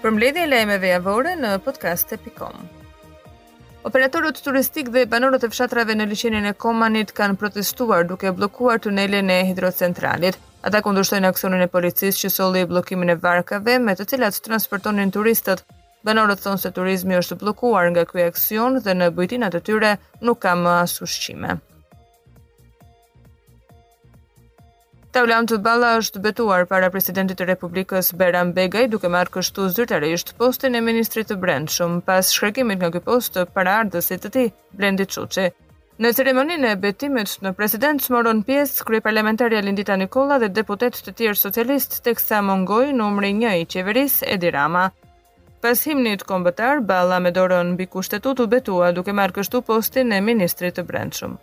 Përmbledhje e lajmeve javore në podcast.com. Operatorët turistikë dhe banorët e fshatrave në liqenin e Komanit kanë protestuar duke bllokuar tunelin e hidrocentralit. Ata kundërshtojnë aksionin e policisë që solli bllokimin e varkave me të cilat transportonin turistët. Banorët thonë se turizmi është bllokuar nga ky aksion dhe në bujtinat e tyre nuk ka më as ushqime. Taulant Balla është betuar para presidentit të Republikës Bajram Begaj duke marrë kështu zyrtarisht postin e ministrit të Brendshëm pas shkarkimit nga ky post të paraardhësit të tij, Blendi Çuçi. Në ceremoninë e betimit në presidencë morën pjesë kryeparlamentarja Lindita Nikolla dhe deputetë të tjerë socialistë, teksa mungoi numri 1 i qeverisë Edi Rama. Pas himnit kombëtar, Balla me dorën mbi Kushtetutë u betua, duke marrë kështu postin e ministrit të Brendshëm.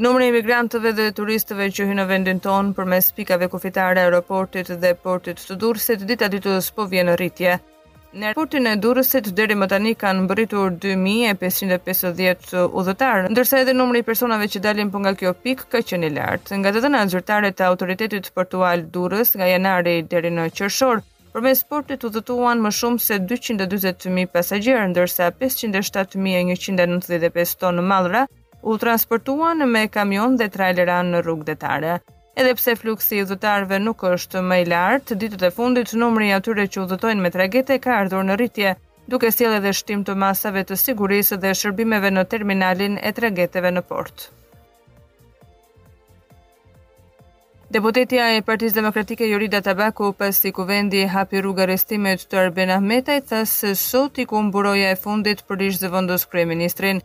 Numri i emigrantëve dhe turistëve që hyjnë në vendin tonë përmes pikave kufitare aeroportit dhe portit të Durrësit dita ditës po vjen në rritje. Në portin e Durrësit deri më tani kanë mbërritur 2550 udhëtarë, ndërsa edhe numri i personave që dalin po nga kjo pikë ka qenë i lartë. Nga të dhënat zyrtare të Autoritetit Portual Durrës, nga janari deri në qershor, përmes portit udhëtuan më shumë se 240.000 pasagjerë, ndërsa 507.195 ton mallra u transportuan me kamionë dhe trajlera në rrugë detare. Edhe pse fluksi i udhëtarëve nuk është më i lartë, ditët e fundit numri i atyre që udhëtojnë me tragete ka ardhur në rritje, duke sjellë edhe shtim të masave të sigurisë dhe shërbimeve në terminalin e trageteve në port. Deputetja e Partisë Demokratike Jorida Tabaku pasi Kuvendi i hapi rrugë arrestimit të Arben Ahmetajt tha se sot iku mburoja e fundit për ish zëvendës kryeministrin.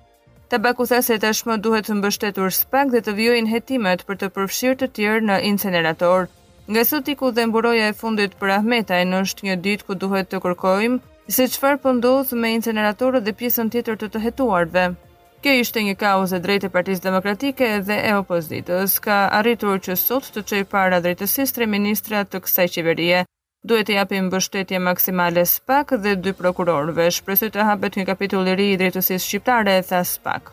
Tabaku tha se tashmë duhet mbështetur SPAK dhe të vijojnë hetimet për të përfshirë të tjerë në inceneratorë. Nga sot iku dhe mburoja e fundit për Ahmetajn, është një ditë ku duhet të kërkojmë se çfarë po ndodh me inceneratorët dhe pjesën tjetër të të hetuarve. Kjo ishte një kauzë e drejtë e Partisë Demokratike dhe e opozitës. Ka arritur që sot të çojë para drejtësisë tre ministra të kësaj qeverie, Duhet të japim mbështetje maksimale SPAK dhe dy prokurorëve. Shpresoj të hapet një kapitull i ri i drejtësisë shqiptare, tha SPAK.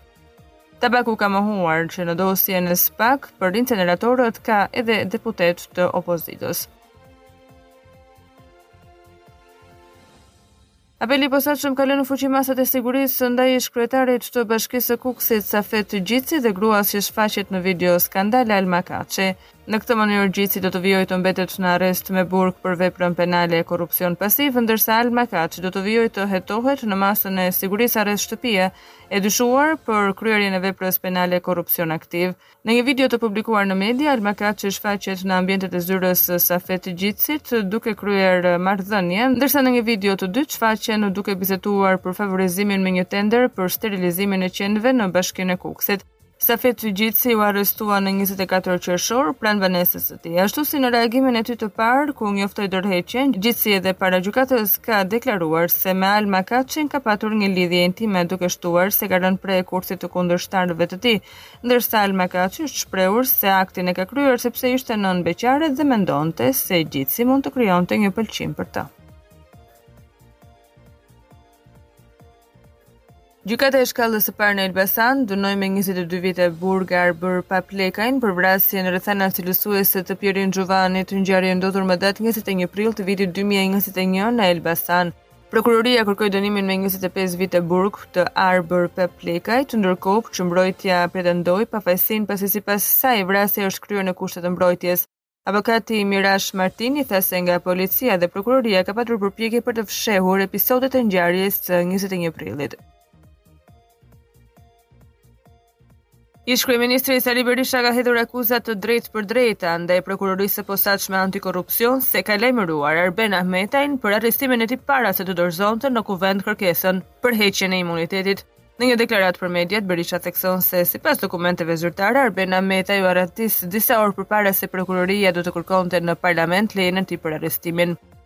Tabaku ka mohuar që në dosjen e SPAK për inceneratorët ka edhe deputetë të opozitës. Apeli i posaçëm ka lënë në fuqi masat e sigurisë ndaj ish-kryetarit të Bashkisë së Kukësit, Safet Gjici dhe gruas që shfaqet në video skandal Alma Kaçi. Në këtë mënyrë Gjici do të vijojë të mbetet në arrest me burg për veprën penale korrupsion pasiv, ndërsa Alma Kaçi do të vijojë të hetohet në masën e sigurisë arrest shtëpie, e dyshuar për kryerjen e veprës penale korrupsion aktiv. Në një video të publikuar në media, Alma Kaçi shfaqet në ambientet e zyrës së Safet Gjicit duke kryer marrëdhënie, ndërsa në një video të dytë shfaqen duke biseduar për favorizimin me një tender për sterilizimin e qenve në bashkinë e Kukësit. Safet Gjici u arrestua në 24 qershor pranë banesës së tij. Ashtu si në reagimin e tij të parë ku njoftoi dorëheqjen, Gjici edhe para gjykatës ka deklaruar se me Alma Kaçin ka patur një lidhje intime duke shtuar se ka rënë pre e kurthit të kundërshtarëve të tij. ndërsa Alma Kaçi është shprehur se aktin e ka kryer sepse ishte nënë beqare dhe mendonte se Gjici mund të krijonte një pëlqim për të. Gjykata e shkallës së parë në Elbasan dënoi me 22 vite burg Arbër Paplekajn për vrasje në rrethana cilësuese të Pjerin Xhuvanit, ngjarje e ndodhur më datë 21 prill të vitit 2021 në Elbasan. Prokuroria kërkoi dënimin me 25 vite burg të Arbër Paplekajt, ndërkohë që mbrojtja pretendoi pafajësinë pasi sipas saj vrasja është kryer në kushte të mbrojtjes. Avokati Mirash Martini tha se nga policia dhe prokuroria ka patur përpjekje për të fshehur episodet e ngjarjes së 21 prillit. Ish-kryeministri Sali Berisha ka hedhur akuza të drejtpërdrejta ndaj prokurorisë së posaçme antikorrupsion se ka lajmëruar Arben Ahmetajn për arrestimin e tij para se të dorëzonte në Kuvend kërkesën për heqjen e imunitetit. Në një deklaratë për mediat, Berisha thekson se sipas dokumenteve zyrtare, Arben Ahmetaj u arratis disa orë përpara se prokuroria do të kërkonte në parlament lejen e tij për arrestimin.